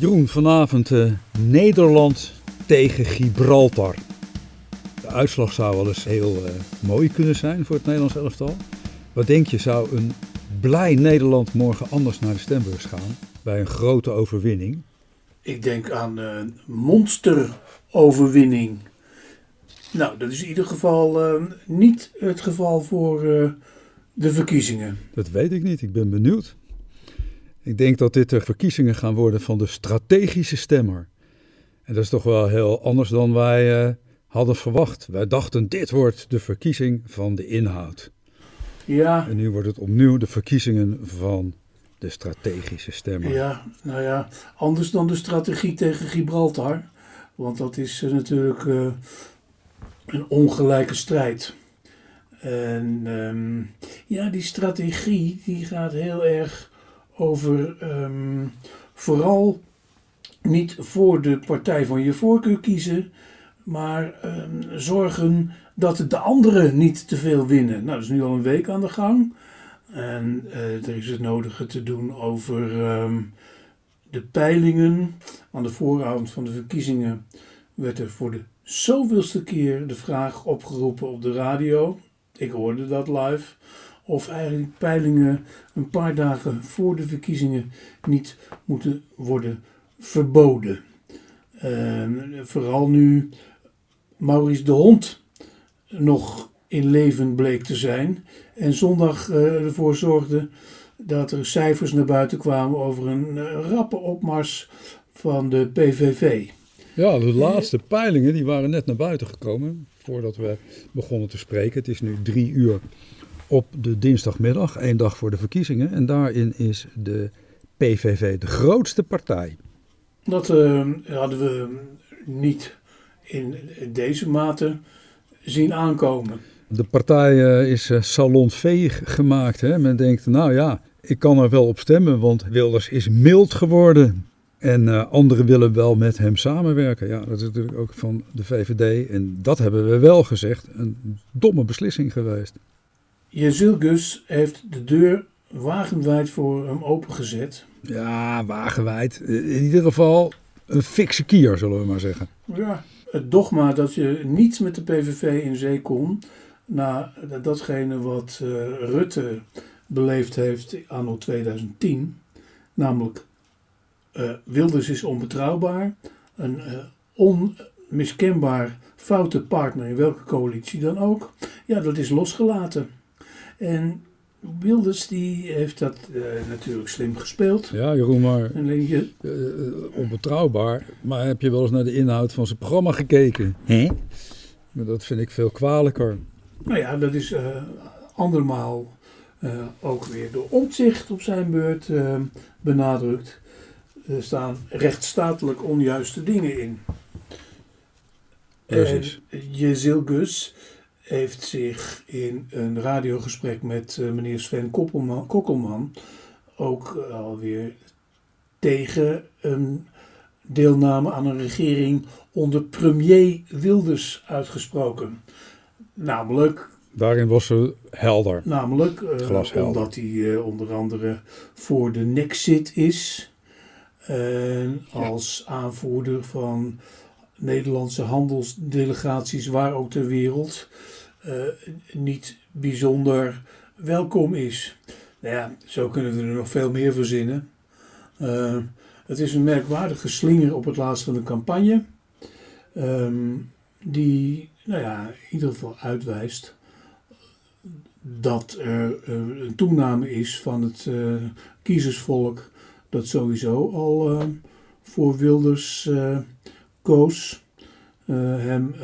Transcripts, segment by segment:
Jeroen, vanavond uh, Nederland tegen Gibraltar. De uitslag zou wel eens heel uh, mooi kunnen zijn voor het Nederlands elftal. Wat denk je, zou een blij Nederland morgen anders naar de stembus gaan bij een grote overwinning? Ik denk aan een monsteroverwinning. Nou, dat is in ieder geval uh, niet het geval voor de verkiezingen. Dat weet ik niet, ik ben benieuwd. Ik denk dat dit de verkiezingen gaan worden van de strategische stemmer. En dat is toch wel heel anders dan wij uh, hadden verwacht. Wij dachten, dit wordt de verkiezing van de inhoud. Ja. En nu wordt het opnieuw de verkiezingen van de strategische stemmer. Ja, nou ja, anders dan de strategie tegen Gibraltar. Want dat is uh, natuurlijk uh, een ongelijke strijd. En um, ja, die strategie die gaat heel erg over um, vooral niet voor de partij van je voorkeur kiezen, maar um, zorgen dat de anderen niet te veel winnen. Nou, dat is nu al een week aan de gang. En uh, er is het nodige te doen over um, de peilingen. Aan de vooravond van de verkiezingen werd er voor de zoveelste keer de vraag opgeroepen op de radio. Ik hoorde dat live of eigenlijk peilingen een paar dagen voor de verkiezingen niet moeten worden verboden. Uh, vooral nu Maurice de Hond nog in leven bleek te zijn en zondag uh, ervoor zorgde dat er cijfers naar buiten kwamen over een uh, rappe opmars van de PVV. Ja, de laatste peilingen die waren net naar buiten gekomen voordat we begonnen te spreken. Het is nu drie uur op de dinsdagmiddag, één dag voor de verkiezingen. En daarin is de PVV de grootste partij. Dat uh, hadden we niet in deze mate zien aankomen. De partij uh, is uh, salonveeg gemaakt. Hè? Men denkt, nou ja, ik kan er wel op stemmen, want Wilders is mild geworden. En uh, anderen willen wel met hem samenwerken. Ja, dat is natuurlijk ook van de VVD. En dat hebben we wel gezegd. Een domme beslissing geweest. Jezilgus heeft de deur wagenwijd voor hem opengezet. Ja, wagenwijd. In ieder geval een fikse kier, zullen we maar zeggen. Ja, het dogma dat je niet met de PVV in zee kon... na datgene wat uh, Rutte beleefd heeft anno 2010... namelijk uh, Wilders is onbetrouwbaar... een uh, onmiskenbaar foute partner in welke coalitie dan ook... ja, dat is losgelaten... En Wilders die heeft dat uh, natuurlijk slim gespeeld. Ja, Jeroen, maar je... uh, onbetrouwbaar. Maar heb je wel eens naar de inhoud van zijn programma gekeken? Hè? Maar dat vind ik veel kwalijker. Nou ja, dat is uh, andermaal ook weer door omzicht op zijn beurt benadrukt. Er staan rechtsstatelijk onjuiste dingen in. Precies. En Jezilgus heeft zich in een radiogesprek met uh, meneer Sven Koppelman, Kokkelman ook uh, alweer tegen een deelname aan een regering onder premier Wilders uitgesproken. Namelijk. Daarin was ze helder. Namelijk uh, omdat hij onder andere voor de Nexit is. En als ja. aanvoerder van Nederlandse handelsdelegaties waar ook ter wereld uh, niet bijzonder welkom is. Nou ja, zo kunnen we er nog veel meer verzinnen. Uh, het is een merkwaardige slinger op het laatst van de campagne, um, die nou ja, in ieder geval uitwijst dat er uh, een toename is van het kiezersvolk dat sowieso al voor Wilders koos. Uh, hem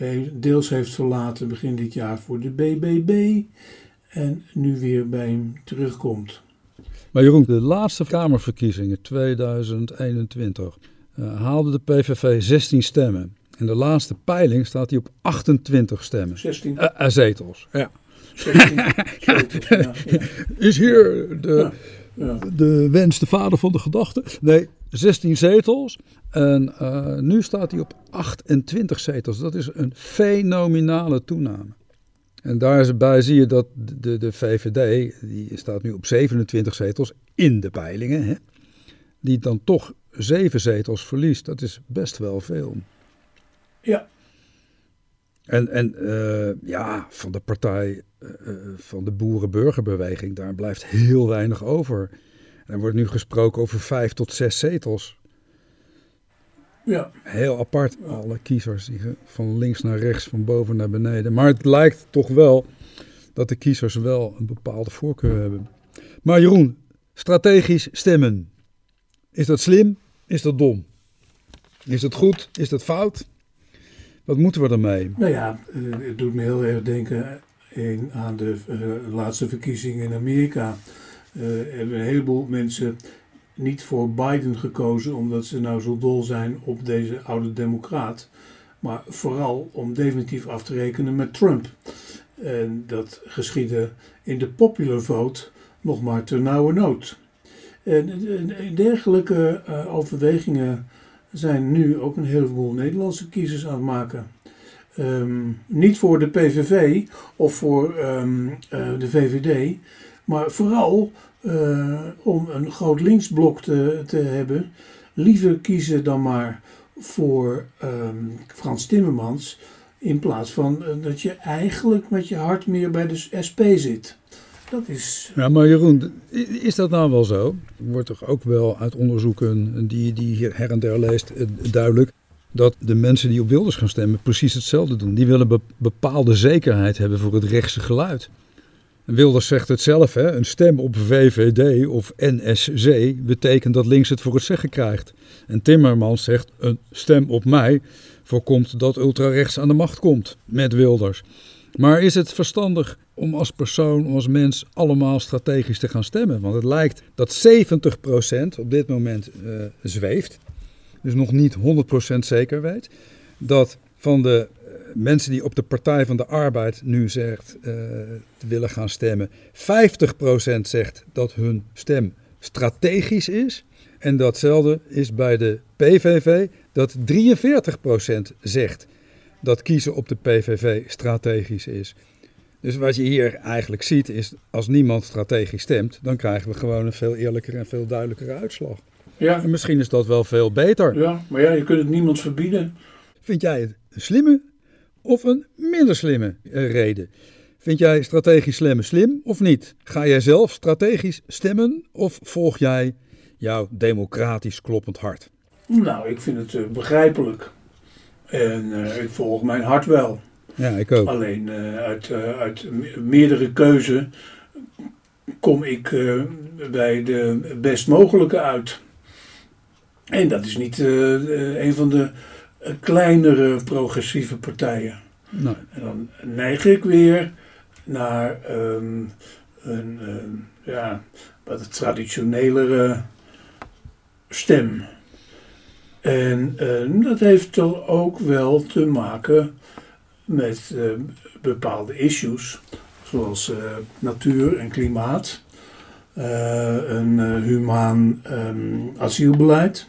uh, deels heeft verlaten begin dit jaar voor de BBB en nu weer bij hem terugkomt. Maar Jeroen, de laatste Kamerverkiezingen 2021 uh, haalde de PVV 16 stemmen. En de laatste peiling staat hij op 28 stemmen. 16 zetels. Ja. 16 zetels, ja, ja. Is hier de, ja, de wens de vader van de gedachte? Nee, 16 zetels. En uh, nu staat hij op 28 zetels. Dat is een fenomenale toename. En daarbij zie je dat de, de VVD, die staat nu op 27 zetels in de peilingen, hè, die dan toch zeven zetels verliest. Dat is best wel veel. Ja. En, en uh, ja, van de partij uh, van de boerenburgerbeweging, daar blijft heel weinig over. Er wordt nu gesproken over vijf tot zes zetels. Ja. Heel apart, alle kiezers die van links naar rechts, van boven naar beneden. Maar het lijkt toch wel dat de kiezers wel een bepaalde voorkeur hebben. Maar Jeroen, strategisch stemmen. Is dat slim? Is dat dom? Is dat goed? Is dat fout? Wat moeten we ermee? Nou ja, het doet me heel erg denken in, aan de uh, laatste verkiezingen in Amerika. Uh, hebben een heleboel mensen niet voor Biden gekozen omdat ze nou zo dol zijn op deze oude democraat. Maar vooral om definitief af te rekenen met Trump. En dat geschiedde in de popular vote nog maar ter nauwe nood. En, dergelijke overwegingen zijn nu ook een heleboel Nederlandse kiezers aan het maken. Um, niet voor de PVV of voor um, uh, de VVD, maar vooral uh, om een groot linksblok te, te hebben. Liever kiezen dan maar voor um, Frans Timmermans. In plaats van uh, dat je eigenlijk met je hart meer bij de SP zit. Dat is. Ja, maar Jeroen, is dat nou wel zo? Wordt toch ook wel uit onderzoeken die, die hier her en der leest duidelijk dat de mensen die op Wilders gaan stemmen precies hetzelfde doen. Die willen be bepaalde zekerheid hebben voor het rechtse geluid. Wilders zegt het zelf, hè? een stem op VVD of NSC betekent dat links het voor het zeggen krijgt. En Timmermans zegt, een stem op mij voorkomt dat ultrarechts aan de macht komt met Wilders. Maar is het verstandig om als persoon, als mens, allemaal strategisch te gaan stemmen? Want het lijkt dat 70% op dit moment uh, zweeft dus nog niet 100% zeker weet, dat van de eh, mensen die op de Partij van de Arbeid nu zegt te willen gaan stemmen, 50% zegt dat hun stem strategisch is. En datzelfde is bij de PVV, dat 43% zegt dat kiezen op de PVV strategisch is. Dus wat je hier eigenlijk ziet is, als niemand strategisch stemt, dan krijgen we gewoon een veel eerlijker en veel duidelijkere uitslag. Ja. En misschien is dat wel veel beter. Ja, maar ja, je kunt het niemand verbieden. Vind jij het een slimme of een minder slimme uh, reden? Vind jij strategisch stemmen slim of niet? Ga jij zelf strategisch stemmen of volg jij jouw democratisch kloppend hart? Nou, ik vind het uh, begrijpelijk. En uh, ik volg mijn hart wel. Ja, ik ook. Alleen uit, uit meerdere keuzen kom ik bij de best mogelijke uit. En dat is niet een van de kleinere progressieve partijen. Nee. En dan neig ik weer naar um, een uh, ja, wat traditionelere stem. En dat heeft toch ook wel te maken met bepaalde issues, zoals natuur en klimaat. een humaan um, asielbeleid.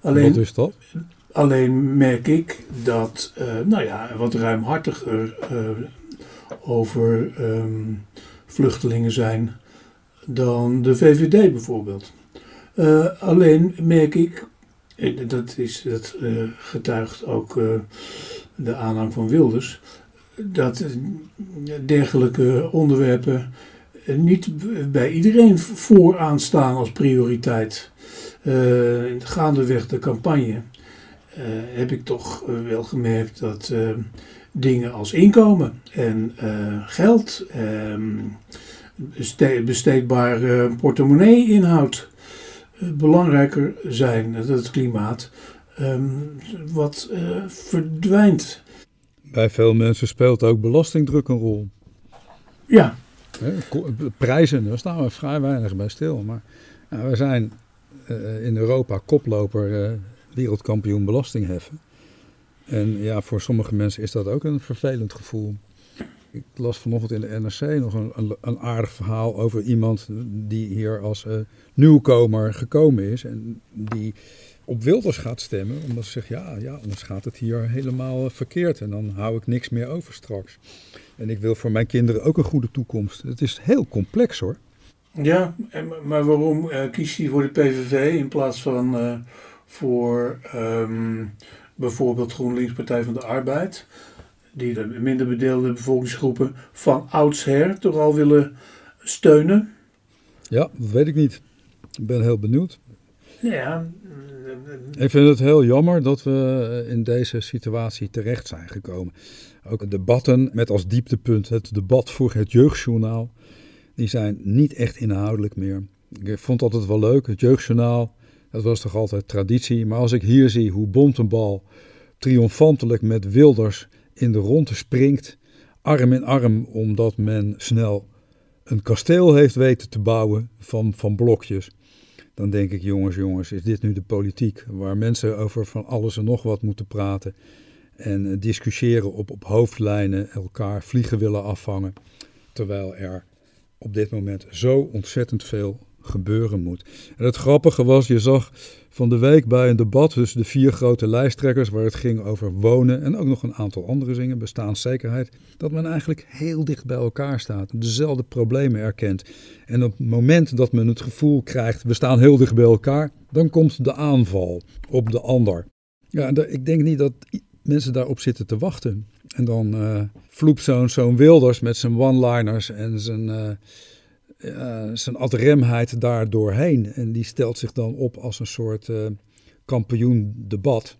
Alleen, Wat is dat? Alleen merk ik dat, nou ja, wat ruimhartiger over um, vluchtelingen zijn dan de VVD bijvoorbeeld. Alleen merk ik, dat, is, dat getuigt ook de aanhang van Wilders, dat dergelijke onderwerpen niet bij iedereen vooraan staan als prioriteit. Gaandeweg de campagne heb ik toch wel gemerkt dat dingen als inkomen en geld, beste besteedbaar portemonnee-inhoud belangrijker zijn. Dat het klimaat um, wat verdwijnt. Bij veel mensen speelt ook belastingdruk een rol. Ja. Prijzen, daar staan we vrij weinig bij stil. Maar nou, we zijn uh, in Europa koploper uh, wereldkampioen belasting heffen. En ja, voor sommige mensen is dat ook een vervelend gevoel. Ik las vanochtend in de NRC nog een, een, een aardig verhaal over iemand die hier als uh, nieuwkomer gekomen is. En die op Wilders gaat stemmen, omdat ze zegt, ja, ja, anders gaat het hier helemaal verkeerd. En dan hou ik niks meer over straks. En ik wil voor mijn kinderen ook een goede toekomst. Het is heel complex hoor. Ja, maar waarom uh, kiest hij voor de PVV in plaats van voor ehm, bijvoorbeeld GroenLinks Partij van de Arbeid, die de minder bedeelde bevolkingsgroepen van oudsher toch al willen steunen. Ja, dat weet ik niet. Ik ben heel benieuwd. Ja, Ik vind het heel jammer dat we in deze situatie terecht zijn gekomen. Ook debatten met als dieptepunt het debat voor het jeugdjournaal. Die zijn niet echt inhoudelijk meer. Ik vond altijd wel leuk, het jeugdjournaal. Dat was toch altijd traditie. Maar als ik hier zie hoe Bontenbal triomfantelijk met Wilders in de ronde springt, arm in arm, omdat men snel een kasteel heeft weten te bouwen van, van blokjes. Dan denk ik, jongens, jongens, is dit nu de politiek waar mensen over van alles en nog wat moeten praten en discussiëren op, op hoofdlijnen, elkaar vliegen willen afvangen, terwijl er op dit moment zo ontzettend veel gebeuren moet. En het grappige was, je zag van de week bij een debat tussen de vier grote lijsttrekkers, waar het ging over wonen en ook nog een aantal andere dingen, bestaanszekerheid, dat men eigenlijk heel dicht bij elkaar staat, dezelfde problemen erkent. En op het moment dat men het gevoel krijgt, we staan heel dicht bij elkaar, dan komt de aanval op de ander. Ja, ik denk niet dat mensen daarop zitten te wachten. En dan uh, vloept zo'n zo'n Wilders met zijn one-liners en zijn, uh, uh, zijn adremheid daar doorheen. En die stelt zich dan op als een soort kampioen debat.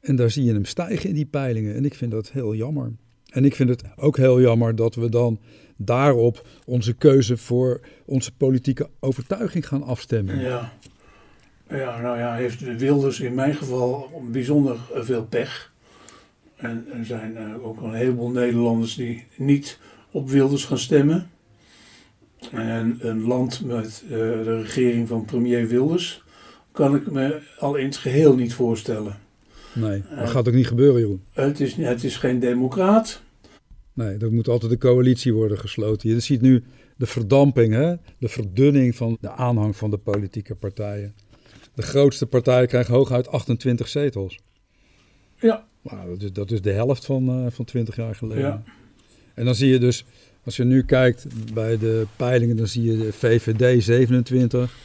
En daar zie je hem stijgen in die peilingen. En ik vind dat heel jammer. En ik vind het ook heel jammer dat we dan daarop onze keuze voor onze politieke overtuiging gaan afstemmen. Ja. Ja, nou ja, heeft Wilders in mijn geval bijzonder veel pech. En er zijn uh, ook een heleboel Nederlanders die niet op Wilders gaan stemmen. En een land met uh, de regering van premier Wilders kan ik me al in het geheel niet voorstellen. Nee, dat gaat ook niet gebeuren, Jeroen. Het is, het is geen democraat. Nee, er moet altijd de coalitie worden gesloten. Je ziet nu de verdamping, hè? de verdunning van de aanhang van de politieke partijen. De grootste partij krijgt hooguit 28 zetels. Ja. Nou, dat, is, dat is de helft van, uh, van 20 jaar geleden. Ja. En dan zie je dus, als je nu kijkt bij de peilingen, dan zie je de VVD 27,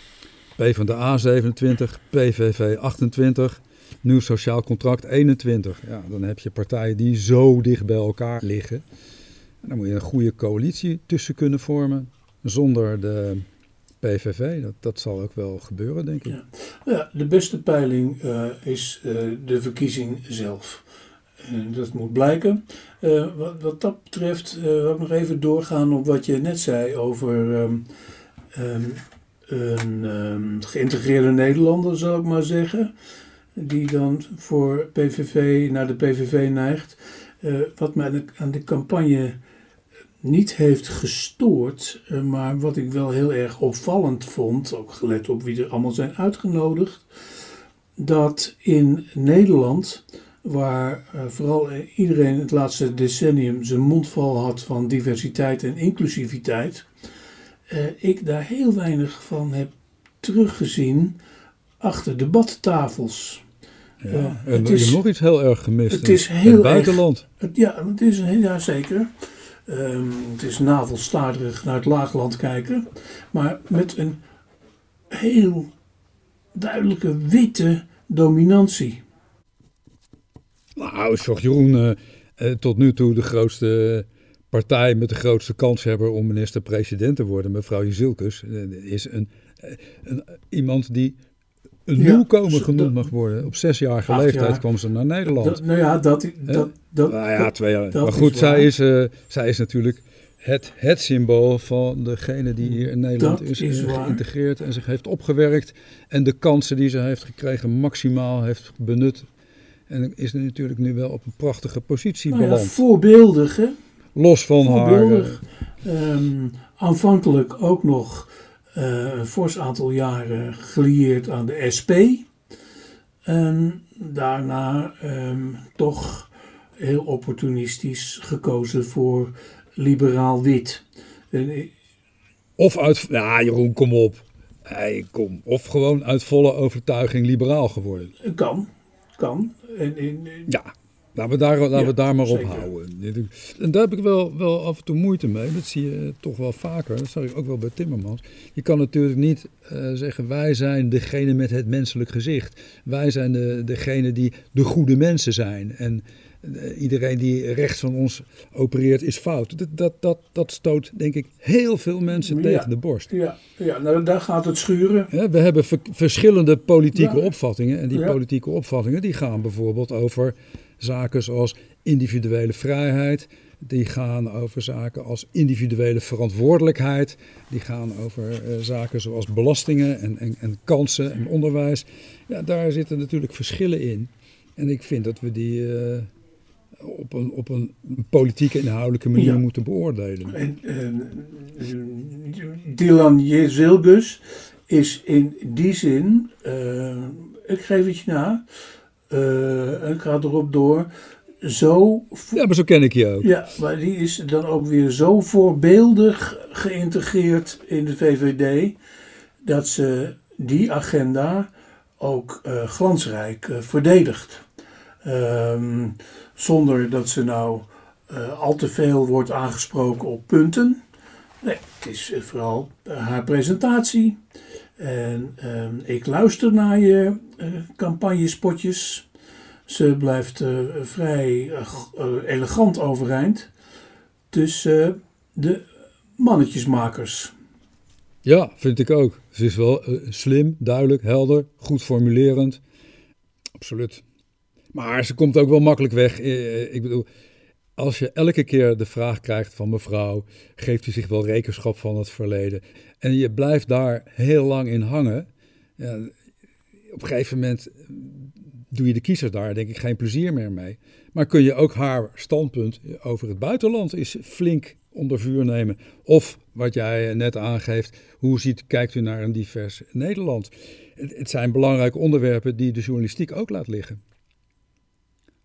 PvdA 27, PVV 28, Nieuw Sociaal Contract 21. Ja, dan heb je partijen die zo dicht bij elkaar liggen. En dan moet je een goede coalitie tussen kunnen vormen, zonder de PVV. Dat, dat zal ook wel gebeuren, denk ik. Ja, ja de beste peiling uh, is uh, de verkiezing zelf. Uh, dat moet blijken. Wat, wat, dat betreft wil ik nog even doorgaan op wat je net zei over um, um, een um, geïntegreerde Nederlander, zal ik maar zeggen. Die dan voor PVV naar de PVV neigt. wat mij aan de campagne niet heeft gestoord, eh, maar wat ik wel heel erg opvallend vond, ook gelet op wie er allemaal zijn uitgenodigd, dat in Nederland, waar uh, vooral iedereen het laatste decennium zijn mond vol had van diversiteit en inclusiviteit, uh, ik daar heel weinig van heb teruggezien achter debattafels. Ja, uh, en het is nog iets heel erg gemist. Het is heel in het buitenland. Erg, het, ja, het is ja, zeker. Um, het is navelstaardig naar het laagland kijken, maar met een heel duidelijke witte dominantie. Nou, is toch Jeroen uh, uh, tot nu toe de grootste partij met de grootste kanshebber om minister-president te worden, mevrouw Jezilkus, is een, een, iemand die een ja, nieuwkomer genoemd mag worden. Op zesjarige leeftijd jaar. kwam ze naar Nederland. Dat, nou ja, dat... dat, dat nou ja, twee jaar. Maar goed, is zij, is, uh, zij is natuurlijk het, het symbool van degene die hier in Nederland is geïntegreerd en zich heeft opgewerkt. En de kansen die ze heeft gekregen maximaal heeft benut. En is er natuurlijk nu wel op een prachtige positie nou beland. Ja, voorbeeldig, hè? Los van voorbeeldig. haar... Um, aanvankelijk ook nog uh, een fors aantal jaren gelieerd aan de SP. En daarna um, toch heel opportunistisch gekozen voor liberaal wit. En, of uit, ja Jeroen, kom op. Kom. Of gewoon uit volle overtuiging liberaal geworden. Kan, kan. En, en, ja. Laten we daar, laten Ja, we daar maar op zeker. houden. En daar heb ik wel, wel af en toe moeite mee. Dat zie je toch wel vaker. Dat zag ik ook wel bij Timmermans. Je kan natuurlijk niet eh, zeggen, wij zijn degene met het menselijk gezicht. Wij zijn de, degene die de goede mensen zijn. En iedereen die rechts van ons opereert is fout. Dat, dat, dat, dat stoot denk ik heel veel mensen Ja. tegen de borst. Ja, ja nou, daar gaat het schuren. Hè, We hebben ver- verschillende politieke Ja. opvattingen. En die Ja. politieke opvattingen die gaan bijvoorbeeld over zaken zoals individuele vrijheid. Die gaan over zaken als individuele verantwoordelijkheid. Die gaan over eh, zaken zoals belastingen en, en, en kansen en onderwijs. Ja, daar zitten natuurlijk verschillen in. En ik vind dat we die eh, op, een, op een politieke inhoudelijke manier Ja. moeten beoordelen. En, eh, Dylan Jezilgus is in die zin, eh, ik geef het je na, eh, ik ga erop door, zo, Ja, maar zo ken ik je ook. ja, maar die is dan ook weer zo voorbeeldig geïntegreerd in de VVD, dat ze die agenda ook glansrijk verdedigt. Ehm, zonder dat ze nou eh, al te veel wordt aangesproken op punten. Nee, het is eh, vooral eh, haar presentatie. En ehm, ik luister naar je campagnespotjes. Ze blijft vrij elegant overeind tussen de mannetjesmakers. Ja, vind ik ook. Ze is wel slim, duidelijk, helder, goed formulerend. Absoluut. Maar ze komt ook wel makkelijk weg. Eh, Ik bedoel, als je elke keer de vraag krijgt van mevrouw, geeft u zich wel rekenschap van het verleden? En je blijft daar heel lang in hangen. Ja, op een gegeven moment doe je de kiezers daar denk ik geen plezier meer mee. Maar kun je ook haar standpunt over het buitenland eens flink onder vuur nemen. Of wat jij net aangeeft, hoe ziet, kijkt u naar een divers Nederland? Het zijn belangrijke onderwerpen die de journalistiek ook laat liggen.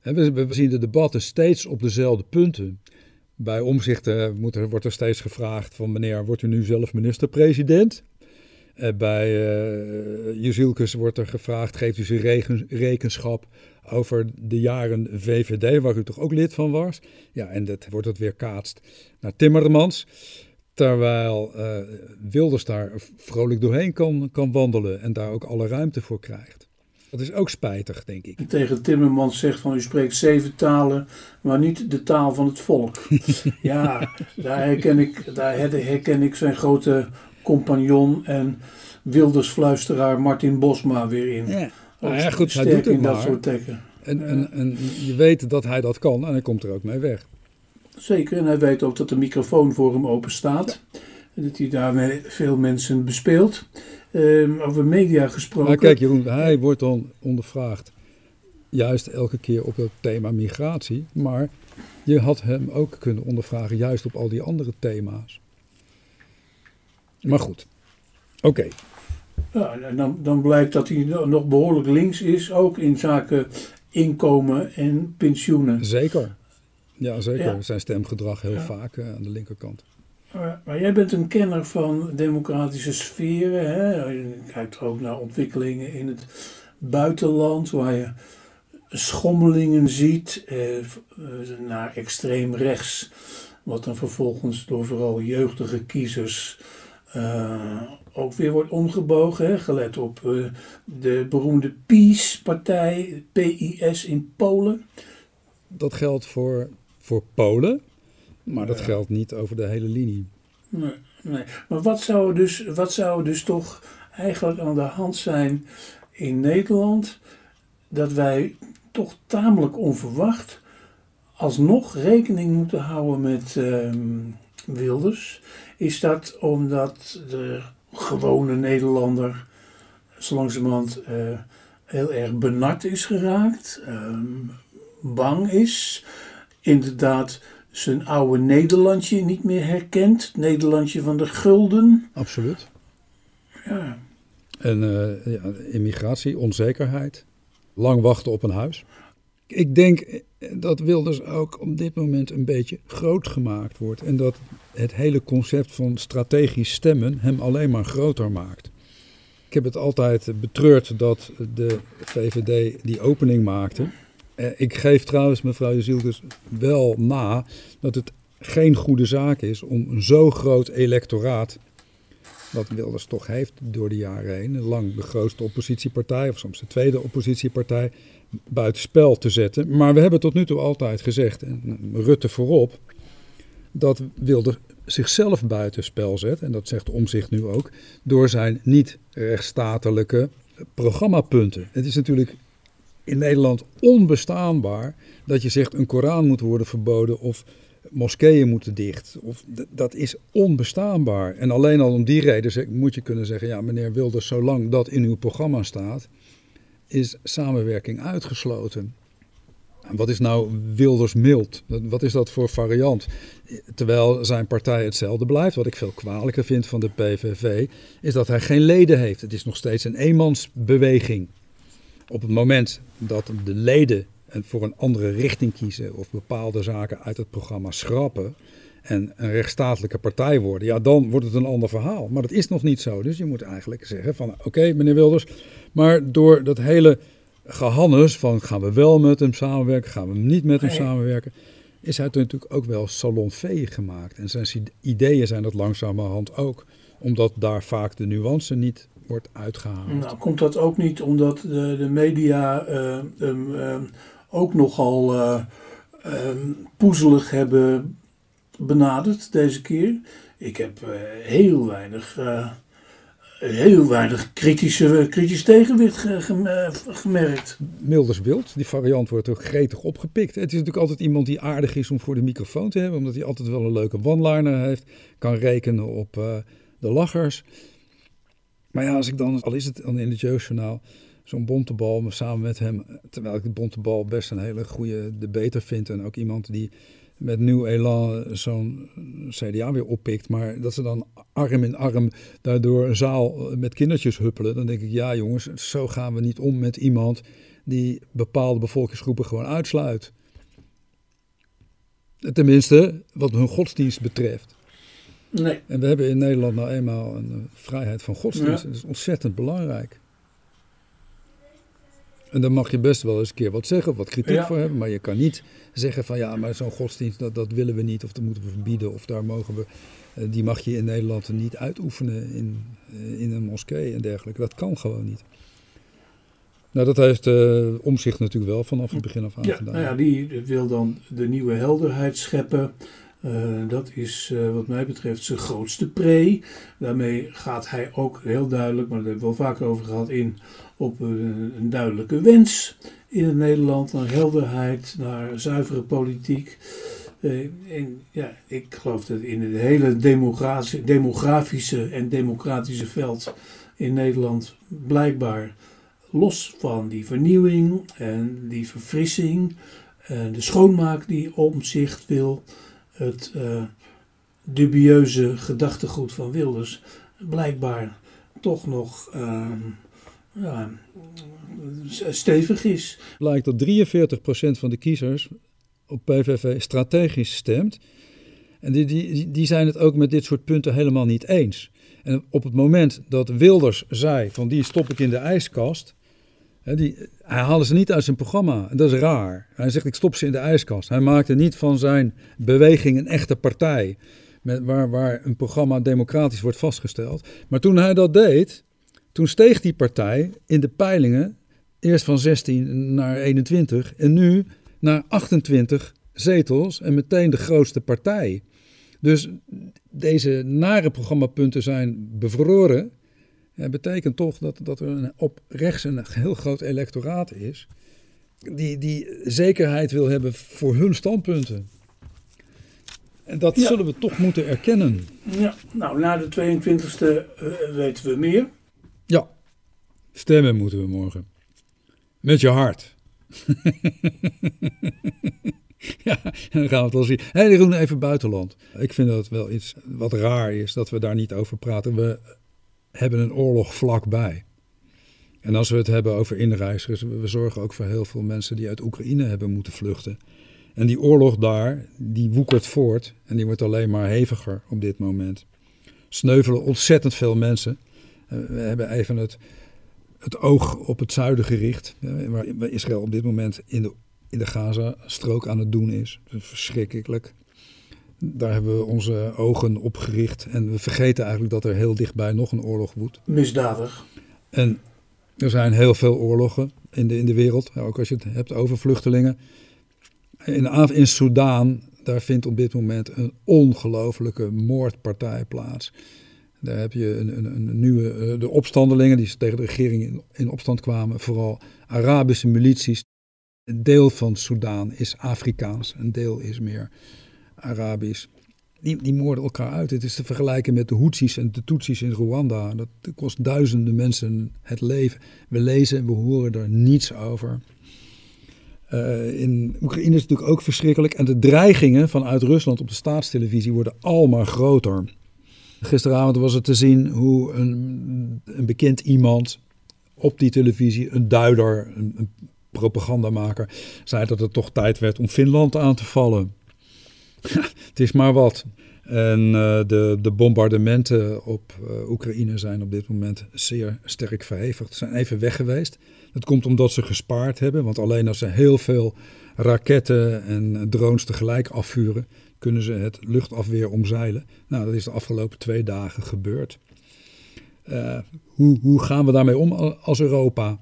We, zien de debatten steeds op dezelfde punten. Bij omzichten er, wordt er steeds gevraagd van meneer, wordt u nu zelf minister-president? Eh, bij uh, Jezielkes wordt er gevraagd, geeft u regen, rekenschap over de jaren VVD, waar u toch ook lid van was? Ja, en dat wordt het weer kaatst naar Timmermans. Terwijl Wilders daar vrolijk doorheen kan, kan wandelen en daar ook alle ruimte voor krijgt. Dat is ook spijtig, denk ik. En tegen Timmermans zegt van u spreekt zeven talen, maar niet de taal van het volk. ja, daar herken, ik, daar herken ik zijn grote compagnon en Wilders-fluisteraar Martin Bosma weer in. Ja, nou ja goed, hij doet het in maar. dat soort tekken. En, en, en je weet dat hij dat kan en hij komt er ook mee weg. Zeker, en hij weet ook dat de microfoon voor hem open staat. Dat hij daarmee veel mensen bespeelt. Um, over media gesproken. Maar kijk Jeroen, hij wordt dan ondervraagd. Juist elke keer op het thema migratie. Maar je had hem ook kunnen ondervragen juist op al die andere thema's. Maar goed, oké. Okay. Ja, en dan, dan blijkt dat hij nog behoorlijk links is, ook in zaken inkomen en pensioenen. Zeker. Ja, zeker. Ja. Zijn stemgedrag heel ja. vaak uh, aan de linkerkant. Maar, jij bent een kenner van democratische sferen. Hè? Je kijkt ook naar ontwikkelingen in het buitenland, waar je schommelingen ziet eh, naar extreem rechts. Wat dan vervolgens door vooral jeugdige kiezers uh, ook weer wordt omgebogen. Hè? Gelet op uh, de beroemde PiS-partij, PIS in Polen. Dat geldt voor, voor Polen, maar dat geldt niet over de hele linie. Nee, nee. Maar wat zou, dus, wat zou dus toch eigenlijk aan de hand zijn in Nederland dat wij toch tamelijk onverwacht alsnog rekening moeten houden met um, Wilders? Is dat omdat de gewone Nederlander zo langzamerhand uh, heel erg benard is geraakt, um, bang is, inderdaad zijn oude Nederlandje niet meer herkent, het Nederlandje van de gulden? Absoluut. Ja. En uh, ja, immigratie, onzekerheid, lang wachten op een huis. Ik denk dat Wilders ook op dit moment een beetje groot gemaakt wordt. En dat het hele concept van strategisch stemmen hem alleen maar groter maakt. Ik heb het altijd betreurd dat de VVD die opening maakte. Ik geef trouwens mevrouw de Zielkes wel na dat het geen goede zaak is om een zo groot electoraat, wat Wilders toch heeft door de jaren heen, lang de grootste oppositiepartij of soms de tweede oppositiepartij, buitenspel te zetten. Maar we hebben tot nu toe altijd gezegd, en Rutte voorop, dat Wilders zichzelf buitenspel zet, en dat zegt Omzicht nu ook, door zijn niet-rechtsstatelijke programmapunten. Het is natuurlijk in Nederland onbestaanbaar dat je zegt een Koran moet worden verboden of moskeeën moeten dicht. Of, dat is onbestaanbaar. En alleen al om die reden moet je kunnen zeggen, ja meneer Wilders, zolang dat in uw programma staat, is samenwerking uitgesloten. Wat is nou Wilders mild? Wat is dat voor variant? Terwijl zijn partij hetzelfde blijft. Wat ik veel kwalijker vind van de PVV, is dat hij geen leden heeft. Het is nog steeds een eenmansbeweging. Op het moment dat de leden voor een andere richting kiezen of bepaalde zaken uit het programma schrappen en een rechtsstatelijke partij worden, ja, dan wordt het een ander verhaal. Maar dat is nog niet zo. Dus je moet eigenlijk zeggen van oké, meneer Wilders, maar door dat hele gehannes van gaan we wel met hem samenwerken, gaan we niet met hem samenwerken, is hij natuurlijk ook wel salonveeg gemaakt. En zijn ideeën zijn dat langzamerhand ook, omdat daar vaak de nuance niet wordt uitgehaald. Nou, komt dat ook niet omdat de, de media uh, ook nogal uh, poezelig hebben benaderd deze keer? Ik heb heel weinig heel weinig kritische, kritisch tegenwicht gemerkt. Milders wild, die variant wordt ook gretig opgepikt. Het is natuurlijk altijd iemand die aardig is om voor de microfoon te hebben, omdat hij altijd wel een leuke one-liner heeft, kan rekenen op de lachers. Maar ja, als ik dan, al is het dan in het jeugdjournaal, zo'n bontebal samen met hem, terwijl ik de bontebal best een hele goede debater vind en ook iemand die met nieuw elan zo'n CDA weer oppikt. Maar dat ze dan arm in arm daardoor een zaal met kindertjes huppelen. Dan denk ik, ja jongens, zo gaan we niet om met iemand die bepaalde bevolkingsgroepen gewoon uitsluit. Tenminste, wat hun godsdienst betreft. Nee. En we hebben in Nederland nou eenmaal een vrijheid van godsdienst. Dat is ontzettend belangrijk. En dan mag je best wel eens een keer wat zeggen, wat kritiek voor hebben. Maar je kan niet zeggen van ja, maar zo'n godsdienst, dat, dat willen we niet. Of dat moeten we verbieden. Of daar mogen we, eh, die mag je in Nederland niet uitoefenen in, eh, in een moskee en dergelijke. Dat kan gewoon niet. Nou, dat heeft uh, Omzicht natuurlijk wel vanaf het begin af aan ja, gedaan. Nou ja, die wil dan de nieuwe helderheid scheppen. Dat is wat mij betreft zijn grootste pre. Daarmee gaat hij ook heel duidelijk, maar daar hebben we wel vaker over gehad, in op een, duidelijke wens in het Nederland naar helderheid, naar zuivere politiek. Uh, en ja, ik geloof dat in het hele demografische en democratische veld in Nederland blijkbaar los van die vernieuwing en die verfrissing en de schoonmaak die omzicht wil, het uh, dubieuze gedachtegoed van Wilders, blijkbaar toch nog uh, ja, stevig is. Blijkt dat 43% van de kiezers op PVV strategisch stemt. En die, die, die zijn het ook met dit soort punten helemaal niet eens. En op het moment dat Wilders zei van die stop ik in de ijskast, hij haalde ze niet uit zijn programma. En dat is raar. Hij zegt ik stop ze in de ijskast. Hij maakte niet van zijn beweging een echte partij. Met, waar, waar een programma democratisch wordt vastgesteld. Maar toen hij dat deed, toen steeg die partij in de peilingen eerst van 16 naar 21 en nu naar 28 zetels en meteen de grootste partij. Dus deze nare programmapunten zijn bevroren. Dat betekent toch dat, dat er op rechts een heel groot electoraat is. Die, die zekerheid wil hebben voor hun standpunten. En dat zullen we toch moeten erkennen. Ja, nou, na de 22e uh, weten we meer. Ja, stemmen moeten we morgen. Met je hart. ja, dan gaan we het wel zien. Hé, hey, even buitenland. Ik vind dat wel iets wat raar is dat we daar niet over praten. We hebben een oorlog vlakbij. En als we het hebben over inreizigers, we zorgen ook voor heel veel mensen die uit Oekraïne hebben moeten vluchten. En die oorlog daar, die woekert voort en die wordt alleen maar heviger op dit moment. Sneuvelen ontzettend veel mensen. Eh, we hebben even het, het oog op het zuiden gericht, waar Israël op dit moment in de in de Gaza-strook aan het doen is verschrikkelijk. Daar hebben we onze ogen op gericht. En we vergeten eigenlijk dat er heel dichtbij nog een oorlog woedt. Misdadig. En er zijn heel veel oorlogen in de, in de wereld. Ook als je het hebt over vluchtelingen. In, in Soudaan, daar vindt op dit moment een ongelofelijke moordpartij plaats. Daar heb je een, een, een, nieuwe, eh, de opstandelingen die tegen de regering in, in opstand kwamen. Vooral Arabische milities. Een deel van Soudaan is Afrikaans, een deel is meer Arabisch. Die, moorden elkaar uit. Het is te vergelijken met de Houthis en de Tutsis in Rwanda. Dat kost duizenden mensen het leven. We lezen en we horen er niets over. Uh, in Oekraïne is het natuurlijk ook verschrikkelijk. En de dreigingen vanuit Rusland op de staatstelevisie worden allemaal groter. Gisteravond was het te zien hoe een, een bekend iemand op die televisie, een duider, een, een propagandamaker, zei dat het toch tijd werd om Finland aan te vallen. het is maar wat. En uh, de, de, bombardementen op uh, Oekraïne zijn op dit moment zeer sterk verhevigd. Ze zijn even weg geweest. Dat komt omdat ze gespaard hebben. Want alleen als ze heel veel raketten en drones tegelijk afvuren, kunnen ze het luchtafweer omzeilen. Nou, dat is de afgelopen twee dagen gebeurd. Uh, hoe, hoe gaan we daarmee om als Europa?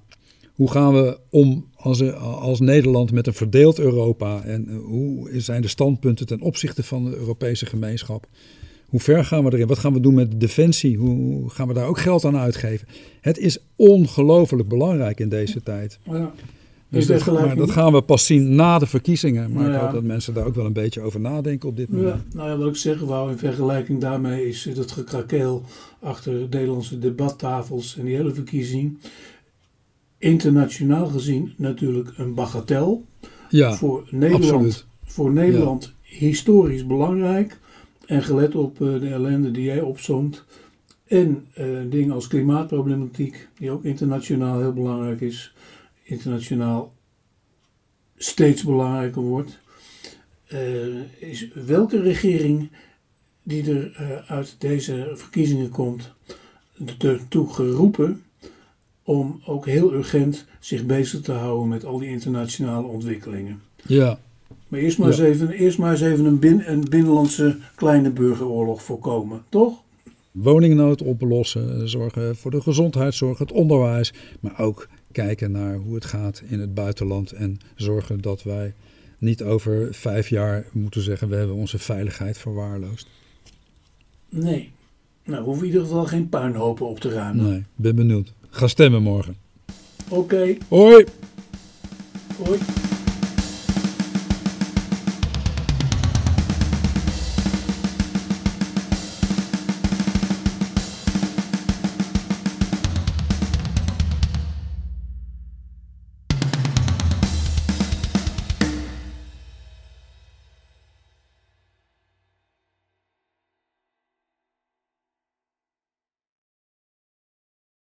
Hoe gaan we om als, als Nederland met een verdeeld Europa? En eh, hoe zijn de standpunten ten opzichte van de Europese gemeenschap? Hoe ver gaan we erin? Wat gaan we doen met defensie? Hoe gaan we daar ook geld aan uitgeven? Het is ongelooflijk belangrijk in deze tijd. Ja. Dus dat, maar dat gaan we pas zien na de verkiezingen. Maar ik hoop dat mensen daar ook wel een beetje over nadenken op dit moment. Ja, nou ja, wat ik zeggen wou in vergelijking daarmee is het gekrakeel achter Nederlandse debattafels en die hele verkiezing internationaal gezien natuurlijk een bagatel. Ja, voor Nederland, Voor Nederland historisch belangrijk. En gelet op uh, de ellende die jij opzomt. En uh, dingen als klimaatproblematiek, die ook internationaal heel belangrijk is. Internationaal steeds belangrijker wordt. Uh, is welke regering die er uit deze verkiezingen komt, ertoe geroepen om ook heel urgent zich bezig te houden met al die internationale ontwikkelingen. Ja. Maar eerst maar, eens, even, eerst maar eens even een, bin, een binnenlandse kleine burgeroorlog voorkomen, toch? Woningnood oplossen, zorgen voor de gezondheidszorg, het onderwijs, maar ook kijken naar hoe het gaat in het buitenland en zorgen dat wij niet over vijf jaar moeten zeggen we hebben onze veiligheid verwaarloosd. Nee. Nou, we hoeven in ieder geval geen puinhopen op te ruimen. Nee, ben benieuwd. Ga stemmen morgen. Oké. Hoi. Hoi.